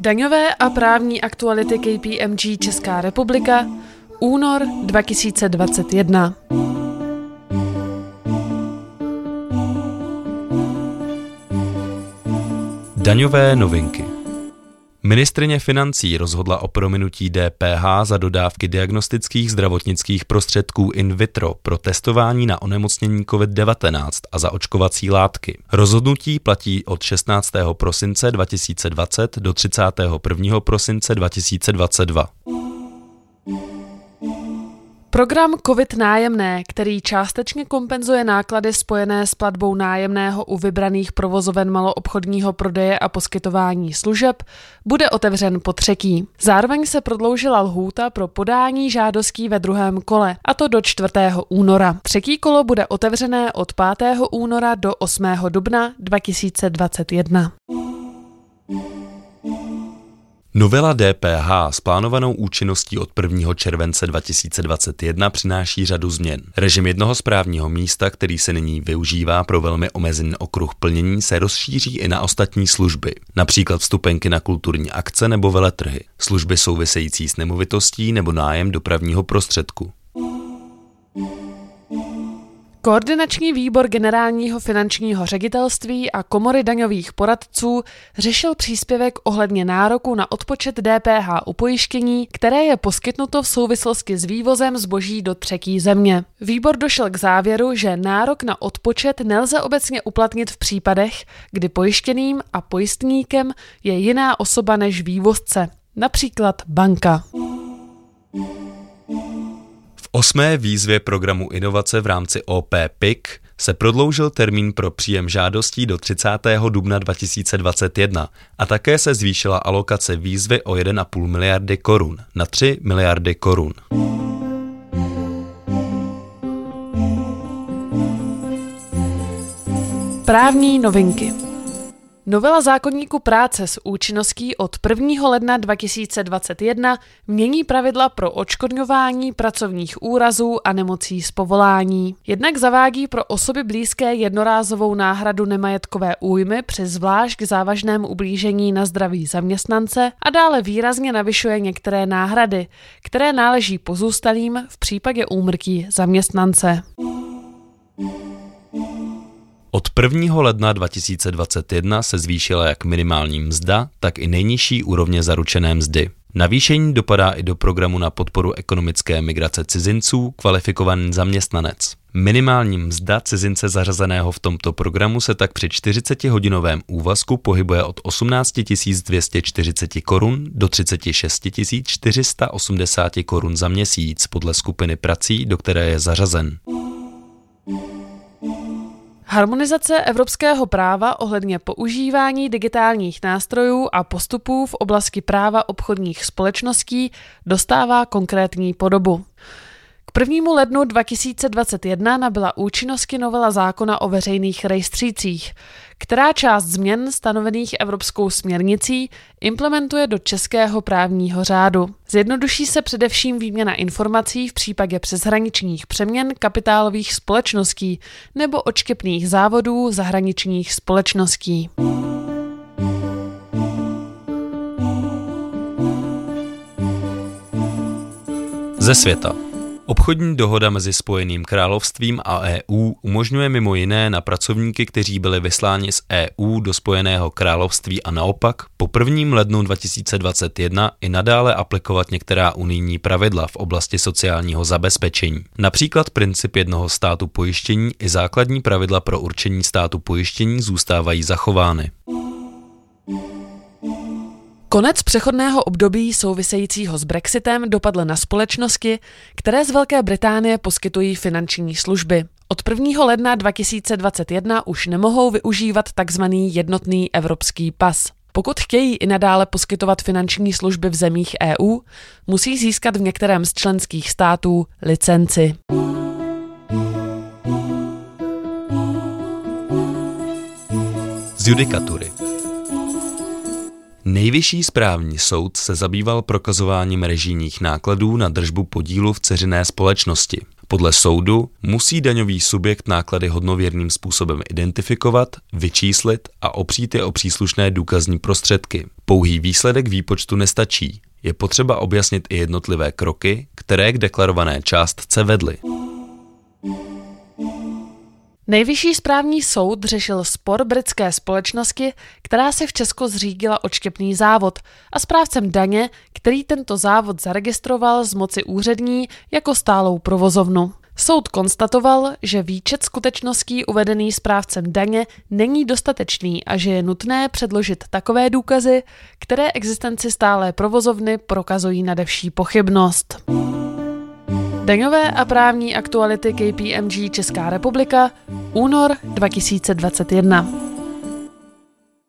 Daňové a právní aktuality KPMG Česká republika, únor 2021. Daňové novinky. Ministrině financí rozhodla o prominutí DPH za dodávky diagnostických zdravotnických prostředků in vitro pro testování na onemocnění COVID-19 a za očkovací látky. Rozhodnutí platí od 16. prosince 2020 do 31. prosince 2022. Program COVID nájemné, který částečně kompenzuje náklady spojené s platbou nájemného u vybraných provozoven maloobchodního prodeje a poskytování služeb, bude otevřen po třetí. Zároveň se prodloužila lhůta pro podání žádostí ve druhém kole, a to do 4. února. Třetí kolo bude otevřené od 5. února do 8. dubna 2021. Novela DPH s plánovanou účinností od 1. července 2021 přináší řadu změn. Režim jednoho správního místa, který se nyní využívá pro velmi omezený okruh plnění, se rozšíří i na ostatní služby, například vstupenky na kulturní akce nebo veletrhy, služby související s nemovitostí nebo nájem dopravního prostředku. Koordinační výbor generálního finančního ředitelství a komory daňových poradců řešil příspěvek ohledně nároku na odpočet DPH u pojištění, které je poskytnuto v souvislosti s vývozem zboží do třetí země. Výbor došel k závěru, že nárok na odpočet nelze obecně uplatnit v případech, kdy pojištěným a pojistníkem je jiná osoba než vývozce, například banka osmé výzvě programu inovace v rámci OP PIC se prodloužil termín pro příjem žádostí do 30. dubna 2021 a také se zvýšila alokace výzvy o 1,5 miliardy korun na 3 miliardy korun. Právní novinky. Novela zákonníku práce s účinností od 1. ledna 2021 mění pravidla pro očkodňování pracovních úrazů a nemocí z povolání. Jednak zavádí pro osoby blízké jednorázovou náhradu nemajetkové újmy při zvlášť k závažnému ublížení na zdraví zaměstnance a dále výrazně navyšuje některé náhrady, které náleží pozůstalým v případě úmrtí zaměstnance. Od 1. ledna 2021 se zvýšila jak minimální mzda, tak i nejnižší úrovně zaručené mzdy. Navýšení dopadá i do programu na podporu ekonomické migrace cizinců, kvalifikovaný zaměstnanec. Minimální mzda cizince zařazeného v tomto programu se tak při 40-hodinovém úvazku pohybuje od 18 240 korun do 36 480 korun za měsíc podle skupiny prací, do které je zařazen. Harmonizace evropského práva ohledně používání digitálních nástrojů a postupů v oblasti práva obchodních společností dostává konkrétní podobu. K 1. lednu 2021 nabyla účinnosti novela zákona o veřejných rejstřících, která část změn stanovených Evropskou směrnicí implementuje do českého právního řádu. Zjednoduší se především výměna informací v případě přeshraničních přeměn kapitálových společností nebo očkepných závodů zahraničních společností. Ze světa. Obchodní dohoda mezi Spojeným královstvím a EU umožňuje mimo jiné na pracovníky, kteří byli vysláni z EU do Spojeného království a naopak po 1. lednu 2021 i nadále aplikovat některá unijní pravidla v oblasti sociálního zabezpečení. Například princip jednoho státu pojištění i základní pravidla pro určení státu pojištění zůstávají zachovány. Konec přechodného období souvisejícího s Brexitem dopadl na společnosti, které z Velké Británie poskytují finanční služby. Od 1. ledna 2021 už nemohou využívat tzv. jednotný evropský pas. Pokud chtějí i nadále poskytovat finanční služby v zemích EU, musí získat v některém z členských států licenci. Z judikatury. Nejvyšší správní soud se zabýval prokazováním režijních nákladů na držbu podílu v ceřiné společnosti. Podle soudu musí daňový subjekt náklady hodnověrným způsobem identifikovat, vyčíslit a opřít je o příslušné důkazní prostředky. Pouhý výsledek výpočtu nestačí. Je potřeba objasnit i jednotlivé kroky, které k deklarované částce vedly. Nejvyšší správní soud řešil spor britské společnosti, která si v Česku zřídila odštěpný závod a správcem daně, který tento závod zaregistroval z moci úřední jako stálou provozovnu. Soud konstatoval, že výčet skutečností uvedený správcem daně není dostatečný a že je nutné předložit takové důkazy, které existenci stálé provozovny prokazují nadevší pochybnost. Daňové a právní aktuality KPMG Česká republika, únor 2021.